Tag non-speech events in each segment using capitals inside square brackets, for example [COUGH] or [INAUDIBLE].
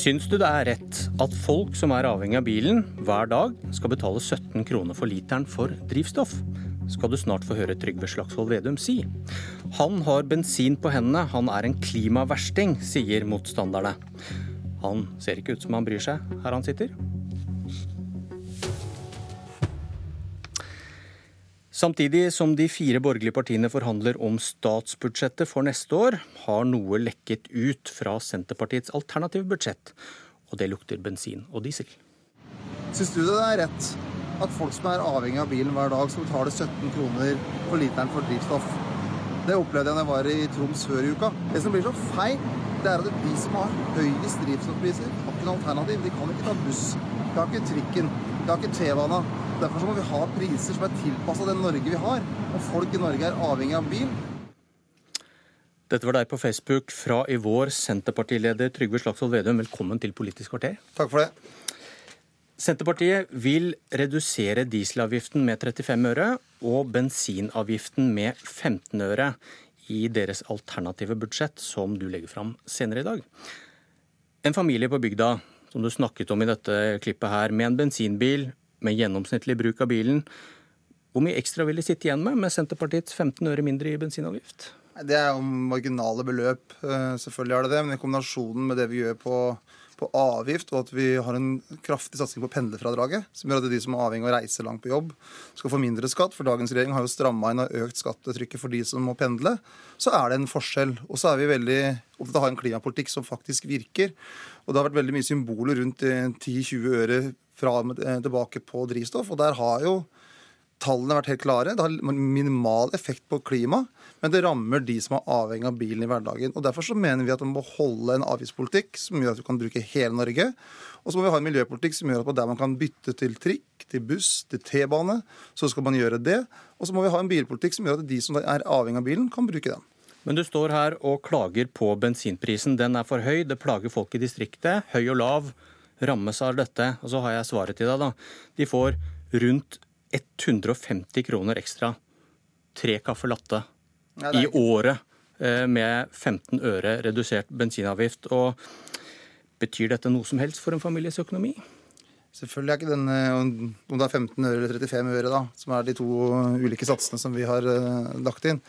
Syns du det er rett at folk som er avhengig av bilen hver dag, skal betale 17 kroner for literen for drivstoff? Skal du snart få høre Trygve Slagsvold Vedum si. Han har bensin på hendene, han er en klimaversting, sier motstanderne. Han ser ikke ut som han bryr seg her han sitter. Samtidig som de fire borgerlige partiene forhandler om statsbudsjettet for neste år, har noe lekket ut fra Senterpartiets alternative budsjett. Og det lukter bensin og diesel. Syns du det er rett at folk som er avhengig av bilen hver dag, skal betale 17 kroner for literen for drivstoff? Det opplevde jeg da jeg var i Troms før i uka. Det som blir så feil, det er at de som har høyest drivstoffpriser, har ikke noe alternativ. De kan ikke ta buss. De har ikke trikken. De har ikke T-bana. Derfor må vi ha priser som er tilpassa det Norge vi har. Og folk i Norge er avhengig av bil. Dette var deg på Facebook fra i vår, Senterpartileder Trygve Slagsvold Vedum. Velkommen til Politisk kvarter. Takk for det. Senterpartiet vil redusere dieselavgiften med 35 øre og bensinavgiften med 15 øre i deres alternative budsjett, som du legger fram senere i dag. En familie på bygda, som du snakket om i dette klippet her, med en bensinbil med gjennomsnittlig bruk av bilen. Hvor mye ekstra vil de sitte igjen med med Senterpartiets 15 øre mindre i bensinavgift? Det er jo marginale beløp, eh, selvfølgelig er det det. Men i kombinasjonen med det vi gjør på, på avgift, og at vi har en kraftig satsing på pendlerfradraget, som gjør at de som er avhengig av å reise langt på jobb, skal få mindre skatt. For dagens regjering har jo stramma inn og økt skattetrykket for de som må pendle. Så er det en forskjell. Og så er vi veldig opptatt av å ha en klimapolitikk som faktisk virker. Og det har vært veldig mye symboler rundt 10-20 øre fra eh, tilbake på drivstoff. Og der har jo tallene vært helt klare. Det har minimal effekt på klima, men det rammer de som er avhengig av bilen i hverdagen. Og Derfor så mener vi at man må holde en avgiftspolitikk som gjør at du kan bruke hele Norge. Og så må vi ha en miljøpolitikk som gjør at der man kan bytte til trikk, til buss, til T-bane, så skal man gjøre det. Og så må vi ha en bilpolitikk som gjør at de som er avhengig av bilen, kan bruke den. Men du står her og klager på bensinprisen. Den er for høy, det plager folk i distriktet. Høy og lav rammes av dette. Og så har jeg svaret til deg, da. De får rundt 150 kroner ekstra. Tre caffè latte ja, i året eh, med 15 øre redusert bensinavgift. Og betyr dette noe som helst for en families økonomi? Selvfølgelig er ikke den, eh, om det er 15 øre eller 35 øre, da, som er de to ulike satsene som vi har eh, lagt inn,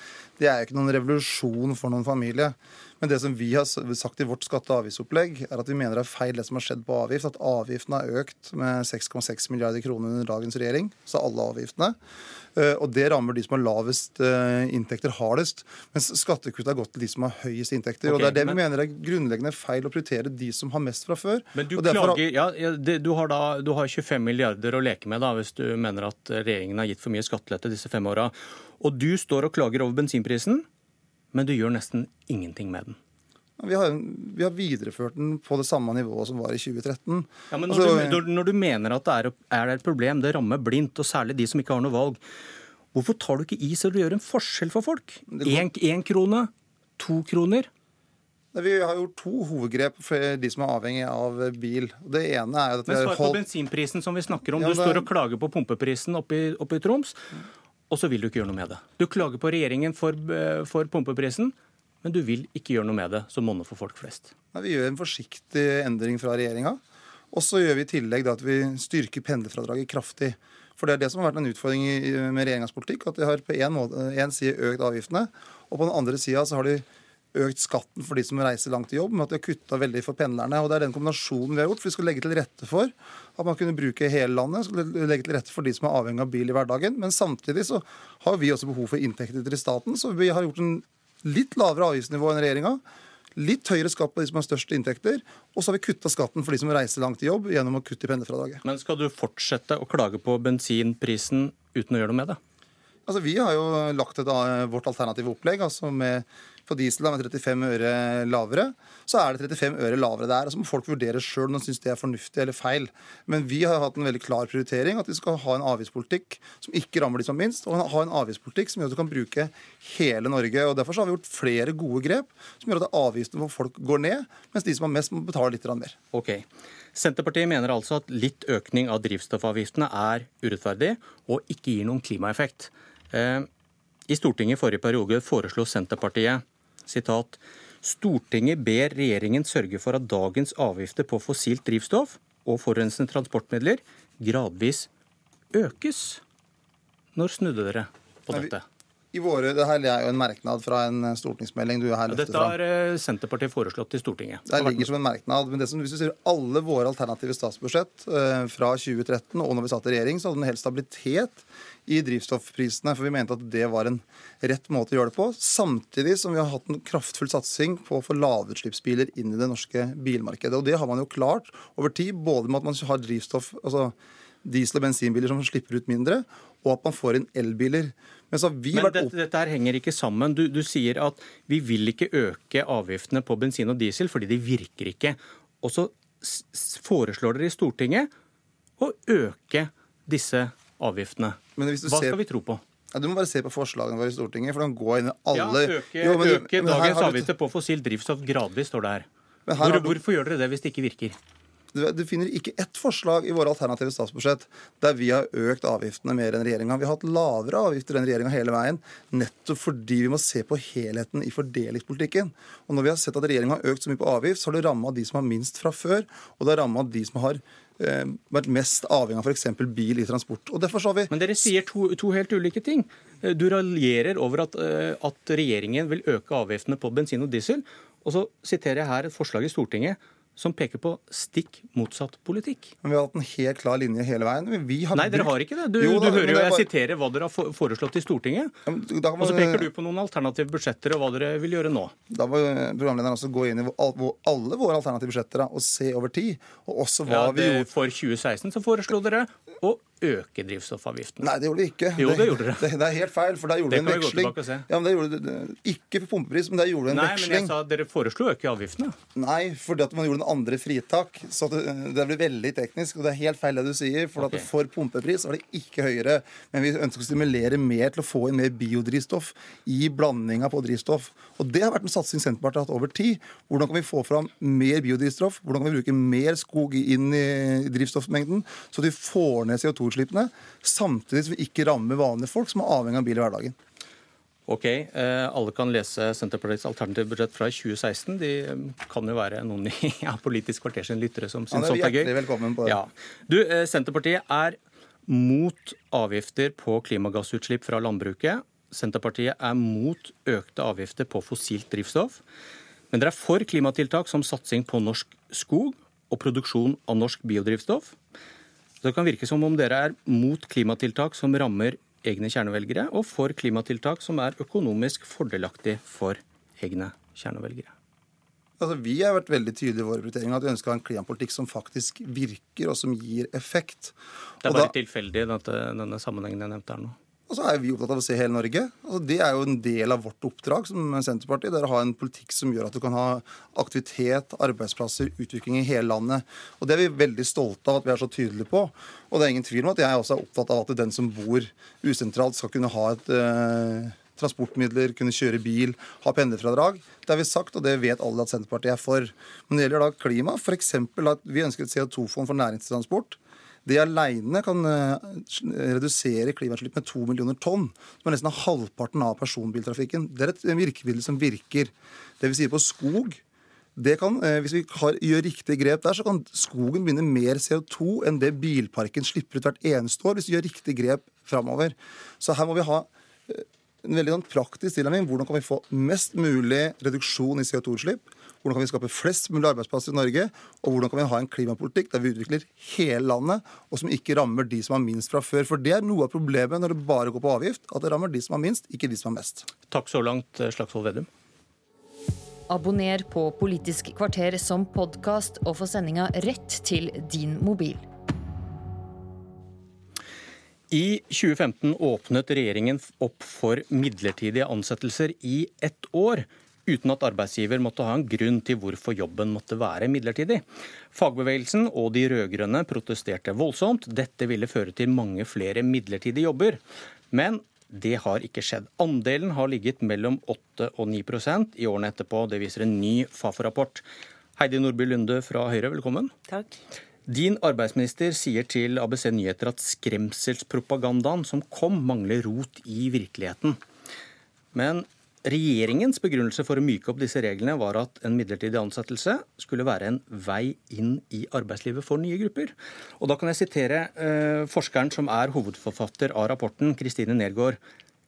det er jo ikke noen revolusjon for noen familie. Men det som vi har sagt i vårt skatte- og avgiftsopplegg, er at vi mener det er feil det som har skjedd på avgift. At avgiftene har økt med 6,6 milliarder kroner under dagens regjering. Så alle avgiftene. Eh, og det rammer de som har lavest eh, inntekter, hardest. Mens skattekutt har gått til de som har høyest inntekter. Okay, og det er det men... vi mener er grunnleggende feil å prioritere de som har mest fra før. Men du derfor... klager, ja, det, du, har da, du har 25 milliarder å leke med da, hvis du mener at regjeringen har gitt for mye skattelette disse fem åra. Og du står og klager over bensinprisen men du gjør nesten ingenting med den. Vi har, vi har, videreført den på det samme nivået som var i 2013. Ja, men når, altså, du, når du, mener at det er, er det et problem, det rammer blindt, og særlig de som ikke har noe valg, hvorfor tar du ikke i så du gjør en forskjell for folk? Én krone? To kroner? Vi har gjort to hovedgrep for de som er avhengig av bil. Det ene er at Men Svar på holdt... bensinprisen som vi snakker om. Ja, du står og klager på pumpeprisen oppe i, oppe i Troms og så vil du ikke gjøre noe med det. Du klager på regjeringen for, eh, for pumpeprisen, men du vil ikke gjøre noe med det som monner for folk flest. Nei, vi gjør en forsiktig endring fra regjeringa. Og så gjør vi i tillegg at vi styrker pendlerfradraget kraftig. For det er det som har vært en utfordring med regjeringas politikk. At de har på én side økt avgiftene, og på den andre sida så har de økt skatten for de som reiser langt til jobb, med at de har kutta veldig for pendlerne. Og Det er den kombinasjonen vi har gjort. for Vi skal legge til rette for at man kunne bruke hele landet. Skal legge til rette for de som er avhengig av bil i hverdagen. Men samtidig så har vi også behov for inntekter til staten, så vi har gjort en litt lavere avgiftsnivå enn regjeringa. Litt høyere skatt på de som har største inntekter. Og så har vi kutta skatten for de som reiser langt til jobb gjennom å kutte i pendlerfradraget. Men skal du fortsette å klage på bensinprisen uten å gjøre noe med det? Altså, Vi har jo lagt et, vårt alternative opplegg altså med på diesel med 35 øre lavere, så er det 35 øre lavere der. Så må folk vurdere sjøl om de syns det er fornuftig eller feil. Men vi har hatt en veldig klar prioritering, at vi skal ha en avgiftspolitikk som ikke rammer de som minst, og ha en avgiftspolitikk som gjør at du kan bruke hele Norge. og Derfor har vi gjort flere gode grep som gjør at avgiftene for folk går ned, mens de som har mest, må betale litt mer. Okay. Senterpartiet mener altså at litt økning av drivstoffavgiftene er urettferdig og ikke gir noen klimaeffekt. Eh, I Stortinget i forrige periode foreslo Senterpartiet sitat, Stortinget ber regjeringen sørge for at dagens avgifter på fossilt drivstoff og forurensende transportmidler gradvis økes. Når snudde dere på dette? I våre, det her er jo en merknad fra en stortingsmelding du her løfter Dette har eh, Senterpartiet foreslått i Stortinget. Det ligger som en merknad. men det som, hvis du ser Alle våre alternative statsbudsjett eh, fra 2013 og når vi satt i regjering, så hadde den helt stabilitet i drivstoffprisene. For vi mente at det var en rett måte å gjøre det på. Samtidig som vi har hatt en kraftfull satsing på å få lavutslippsbiler inn i det norske bilmarkedet. Og det har man jo klart over tid, både med at man har drivstoff, altså diesel- og bensinbiler som slipper ut mindre, og at man får inn elbiler. Men, Men dette, dette, her henger ikke sammen. Du, du, sier at vi vil ikke øke avgiftene på bensin og diesel fordi de virker ikke. Og så foreslår dere i Stortinget å øke disse avgiftene. Hva skal vi tro på? Ja, du må bare se på forslagene våre i Stortinget. for de går inn i alle... Ja, Øke, jo, men, øke men dagens avgifter på fossilt drivstoff gradvis, står det her. her Hvor, hvorfor gjør dere det hvis det ikke virker? Du finner ikke ett forslag i våre alternative statsbudsjett der vi har økt avgiftene mer enn regjeringa. Vi har hatt lavere avgifter enn regjeringa hele veien, nettopp fordi vi må se på helheten i fordelingspolitikken. Og når vi har sett at regjeringa har økt så mye på avgift, så har det ramma de som har minst fra før, og det har ramma de som har eh, vært mest avhengig av f.eks. bil i transport. Og derfor så har vi... Men dere sier to, to helt ulike ting. Eh, du raljerer over at, eh, at regjeringen vil øke avgiftene på bensin og diesel. Og så siterer jeg her et forslag i Stortinget som peker på stikk motsatt politikk. Men Vi har hatt en helt klar linje hele veien. Nei, dere har ikke det. Du, jo, da, du hører jo jeg bare... siterer hva dere har foreslått i Stortinget. Ja, man... Og så peker du på noen alternative budsjetter og hva dere vil gjøre nå. Da må programlederen også gå inn i alle våre alternative budsjetter og se over tid. Og også hva ja, det, vi gjorde. For 2016 så foreslo dere å øke drivstoffavgiften. Nei, det gjorde vi ikke. Jo, det, det gjorde dere. [LAUGHS] Det, det, er helt feil, for der gjorde vi en veksling. Ja, men det gjorde, ikke for pumpepris, men der gjorde vi en Nei, veksling. Nei, men jeg sa dere foreslo å øke avgiftene. Nei, fordi at man gjorde en andre fritak. Så det, det blir veldig teknisk, og det er helt feil det du sier. For okay. for pumpepris var det ikke høyere. Men vi ønsker å stimulere mer til å få inn mer biodrivstoff i blandinga på drivstoff. Og det har vært en satsing Senterpartiet har hatt over tid. Hvordan kan vi få fram mer biodrivstoff? Hvordan kan vi bruke mer skog inn i drivstoffmengden, så de får ned CO2-utslippene? samtidig som vi ikke rammer vanlige folk som er avhengig av bil i hverdagen. Ok, eh, Alle kan lese Senterpartiets alternative budsjett fra 2016. De eh, kan jo være noen i [LAUGHS] ja, Politisk kvarter sin lyttere som syns sånt er gøy. Velkommen på det. Ja. Du, eh, Senterpartiet er mot avgifter på klimagassutslipp fra landbruket. Senterpartiet er mot økte avgifter på fossilt drivstoff. Men dere er for klimatiltak som satsing på norsk skog og produksjon av norsk biodrivstoff. Det kan virke som om dere er mot klimatiltak som rammer egne kjernevelgere, og for klimatiltak som er økonomisk fordelaktig for egne kjernevelgere. Altså, vi har vært veldig tydelige i våre prioriteringer at vi ønsker en klimapolitikk som faktisk virker, og som gir effekt. Det er bare da, tilfeldig, denne sammenhengen jeg nevnte her nå. Og så er vi opptatt av å se hele Norge. Altså, det er jo en del av vårt oppdrag som Senterpartiet. Det er å ha en politikk som gjør at du kan ha aktivitet, arbeidsplasser, utvikling i hele landet. Og det er vi veldig stolte av at vi er så tydelige på. Og det er ingen tvil om at jeg også er opptatt av at den som bor usentralt, skal kunne ha et eh, transportmidler, kunne kjøre bil, ha pendlerfradrag. Det har vi sagt, og det vet alle at Senterpartiet er for. Men det gjelder da klima, f.eks. at vi ønsker et CO2-fond for næringstransport. Det alene kan eh, redusere klimautslipp med to millioner tonn, som er nesten halvparten av personbiltrafikken. Det er et virkemiddel som virker. Det vi sier på skog kan, eh, hvis vi har, gjør riktige grep der, så kan skogen binde mer CO2 enn det bilparken slipper ut hvert eneste år, hvis vi gjør riktige grep framover. Så her må vi ha eh, en veldig sånn praktisk tilnærming. Hvordan kan vi få mest mulig reduksjon i CO2-utslipp? Hvordan kan vi skape flest mulig arbeidsplasser i Norge? Og hvordan kan vi ha en klimapolitikk der vi utvikler hele landet, og som ikke rammer de som har minst fra før? For det er noe av problemet når det bare går på avgift, at det rammer de som har minst, ikke de som har mest. Takk så langt, eh, Slagsvold Vedum. Abonner på Politisk kvarter som podkast, og få sendinga rett til din mobil. I 2015 åpnet regjeringen opp for midlertidige ansettelser i ett år uten at arbeidsgiver måtte ha en grunn til hvorfor jobben måtte være midlertidig. Fagbevegelsen og de rød-grønne protesterte voldsomt. Dette ville føre til mange flere midlertidige jobber. Men det har ikke skjedd. Andelen har ligget mellom 8 og 9% i årene etterpå. Det viser en ny Fafo-rapport. Heidi Nordby Lunde fra Høyre, velkommen. Takk. Din arbeidsminister sier til ABC Nyheter at skremselspropagandaen som kom, mangler rot i virkeligheten. Men Regjeringens begrunnelse for å myke opp disse reglene var at en midlertidig ansettelse skulle være en vei inn i arbeidslivet for nye grupper. Og Da kan jeg sitere eh, forskeren som er hovedforfatter av rapporten, Kristine Nergård.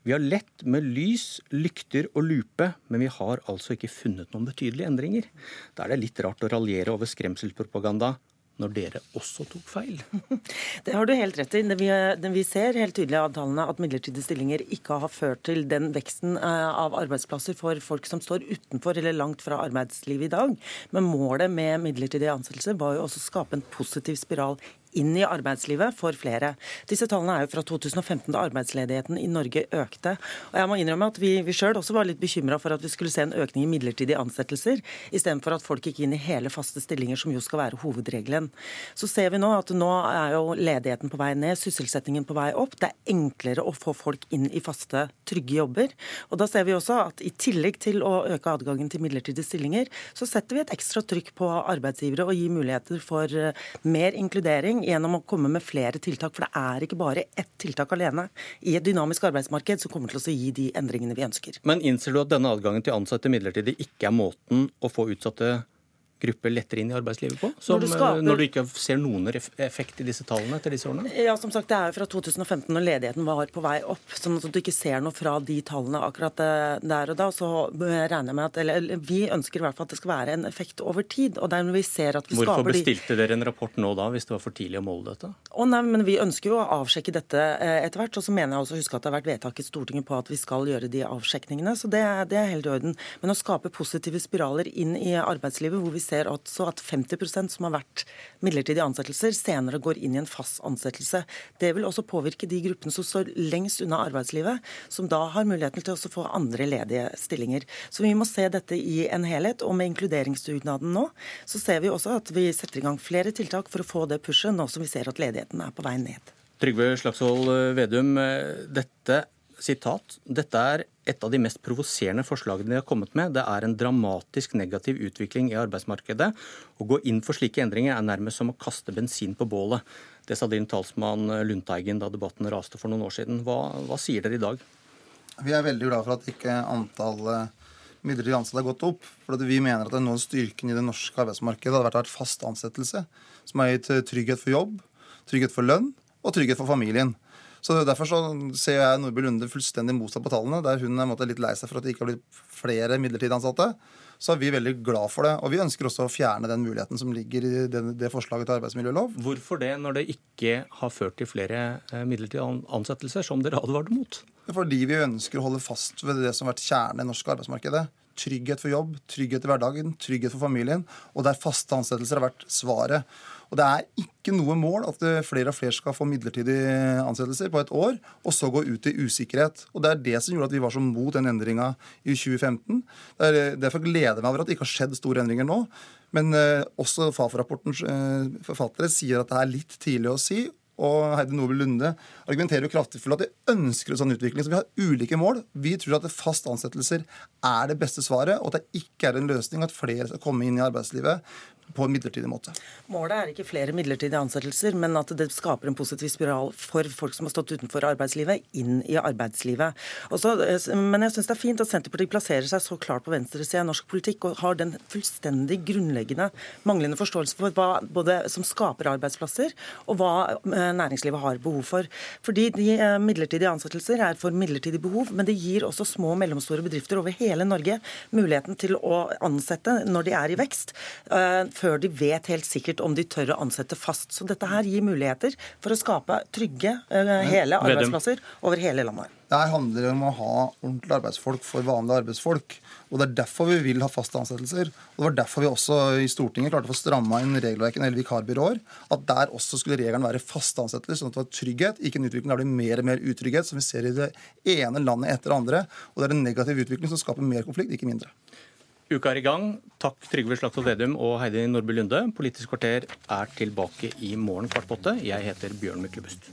Vi har lett med lys, lykter og lupe, men vi har altså ikke funnet noen betydelige endringer. Da er det litt rart å raljere over skremselspropaganda når dere også tok feil? [LAUGHS] Det har du helt rett i. Vi, vi ser helt tydelig av tallene at midlertidige stillinger ikke har ført til den veksten eh, av arbeidsplasser for folk som står utenfor eller langt fra arbeidslivet i dag. Men målet med midlertidige ansettelser var jo også å skape en positiv spiral inn i arbeidslivet for flere. Disse tallene er jo fra 2015, da arbeidsledigheten i Norge økte. Og jeg må innrømme at Vi, vi sjøl også var litt bekymra for at vi skulle se en økning i midlertidige ansettelser, istedenfor at folk gikk inn i hele faste stillinger, som jo skal være hovedregelen. Så ser vi nå at nå er jo ledigheten på vei ned, sysselsettingen på vei opp. Det er enklere å få folk inn i faste, trygge jobber. Og da ser vi også at i tillegg til å øke adgangen til midlertidige stillinger, så setter vi et ekstra trykk på arbeidsgivere og gir muligheter for eh, mer inkludering gjennom å komme med flere tiltak. For det er ikke bare ett tiltak alene i et dynamisk arbeidsmarked som kommer til å gi de endringene vi ønsker. Men innser du at denne adgangen til å ansette midlertidig ikke er måten å få utsatte grupper lettere inn i arbeidslivet på? Som, når, du skaper... når, du ikke ser noen effekt i disse tallene etter disse årene? Ja, som sagt, Det er jo fra 2015 når ledigheten var på vei opp. sånn at du ikke ser noe fra de tallene akkurat eh, der og da. Så regner jeg med at eller, Vi ønsker i hvert fall at det skal være en effekt over tid. og der vi ser at vi Hvorfor skaper bestilte dere en rapport nå da, hvis det var for tidlig å måle dette? Å nei, men Vi ønsker jo å avsjekke dette eh, etter hvert. Og så mener jeg også huske at det har vært vedtak i Stortinget på at vi skal gjøre de avsjekningene. Så det, det er helt i orden. Men å skape positive spiraler inn i arbeidslivet, hvor vi ser også at 50% som har vært midlertidige ansettelser, senere går inn i en fast ansettelse. Det vil også påvirke de gruppene som står lengst unna arbeidslivet, som da har muligheten til å få andre ledige stillinger. Så vi må se dette i en helhet. Og med inkluderingsdugnaden nå, så ser vi også at vi setter i gang flere tiltak for å få det pushet, nå som vi ser at ledigheten er på vei ned. Trygve Slagsvold Vedum, dette sitat, dette er et av de mest provoserende forslagene de har kommet med. Det er en dramatisk negativ utvikling i arbeidsmarkedet. Å gå inn for slike endringer er nærmest som å kaste bensin på bålet. Det sa din talsmann Lundteigen da debatten raste for noen år siden. Hva, hva sier dere i dag? Vi er veldig glad for at ikke antallet midlertidig ansatte har gått opp. For vi mener at noe av styrken i det norske arbeidsmarkedet hadde vært fast ansettelse, som har gitt trygghet for jobb, trygghet for lønn og trygghet for familien. Så Derfor så ser jeg Nordby Lunde fullstendig motsatt på tallene. Der hun er litt lei seg for at det ikke har blitt flere midlertidig ansatte. Så er vi veldig glad for det. Og vi ønsker også å fjerne den muligheten som ligger i det, det forslaget til arbeidsmiljølov. Hvorfor det, når det ikke har ført til flere eh, midlertidige ansettelser, som dere advarte mot? Fordi vi ønsker å holde fast ved det som har vært kjernen i norsk arbeidsmarkedet. Trygghet for jobb, trygghet i hverdagen, trygghet for familien. Og der faste ansettelser har vært svaret. Og det er ikke noe mål at flere og flere skal få midlertidige ansettelser på et år, og så gå ut i usikkerhet. Og Det er det som gjorde at vi var så mot den endringa i 2015. derfor gleder jeg meg over at det ikke har skjedd store endringer nå. Men eh, også Fafo-rapportens eh, forfattere sier at det er litt tidlig å si og Heidi Nobel Lunde argumenterer jo kraftig for at de ønsker en sånn utvikling. Så vi har ulike mål. Vi tror at fast ansettelser er det beste svaret, og at det ikke er en løsning at flere skal komme inn i arbeidslivet på en midlertidig måte. Målet er ikke flere midlertidige ansettelser, men at det skaper en positiv spiral for folk som har stått utenfor arbeidslivet, inn i arbeidslivet. Også, men jeg syns det er fint at Senterpartiet plasserer seg så klart på venstresida i norsk politikk og har den fullstendig grunnleggende manglende forståelse for hva både som skaper arbeidsplasser, og hva eh, næringslivet har behov for. Fordi de eh, midlertidige ansettelser er for midlertidig behov, men det gir også små og mellomstore bedrifter over hele Norge muligheten til å ansette når de er i vekst eh, før de vet helt sikkert om de tør å ansette fast. Så dette her gir muligheter for å skape trygge uh, hele arbeidsplasser over hele landet. Det handler om å ha ordentlige arbeidsfolk for vanlige arbeidsfolk. Og Det er derfor vi vil ha faste ansettelser. Og Det var derfor vi også i Stortinget klarte å få stramma inn regelverket når det gjelder vikarbyråer. At der også skulle regelen være faste ansettelser, sånn at det var trygghet, ikke en utvikling der det blir mer og mer utrygghet, som vi ser i det ene landet etter det andre. Og det er en negativ utvikling som skaper mer konflikt, ikke mindre. Uka er i gang. Takk Trygve Slagsvold Vedum og Heidi Nordby Lunde. Politisk kvarter er tilbake i morgen kvart på åtte. Jeg heter Bjørn Myklebust.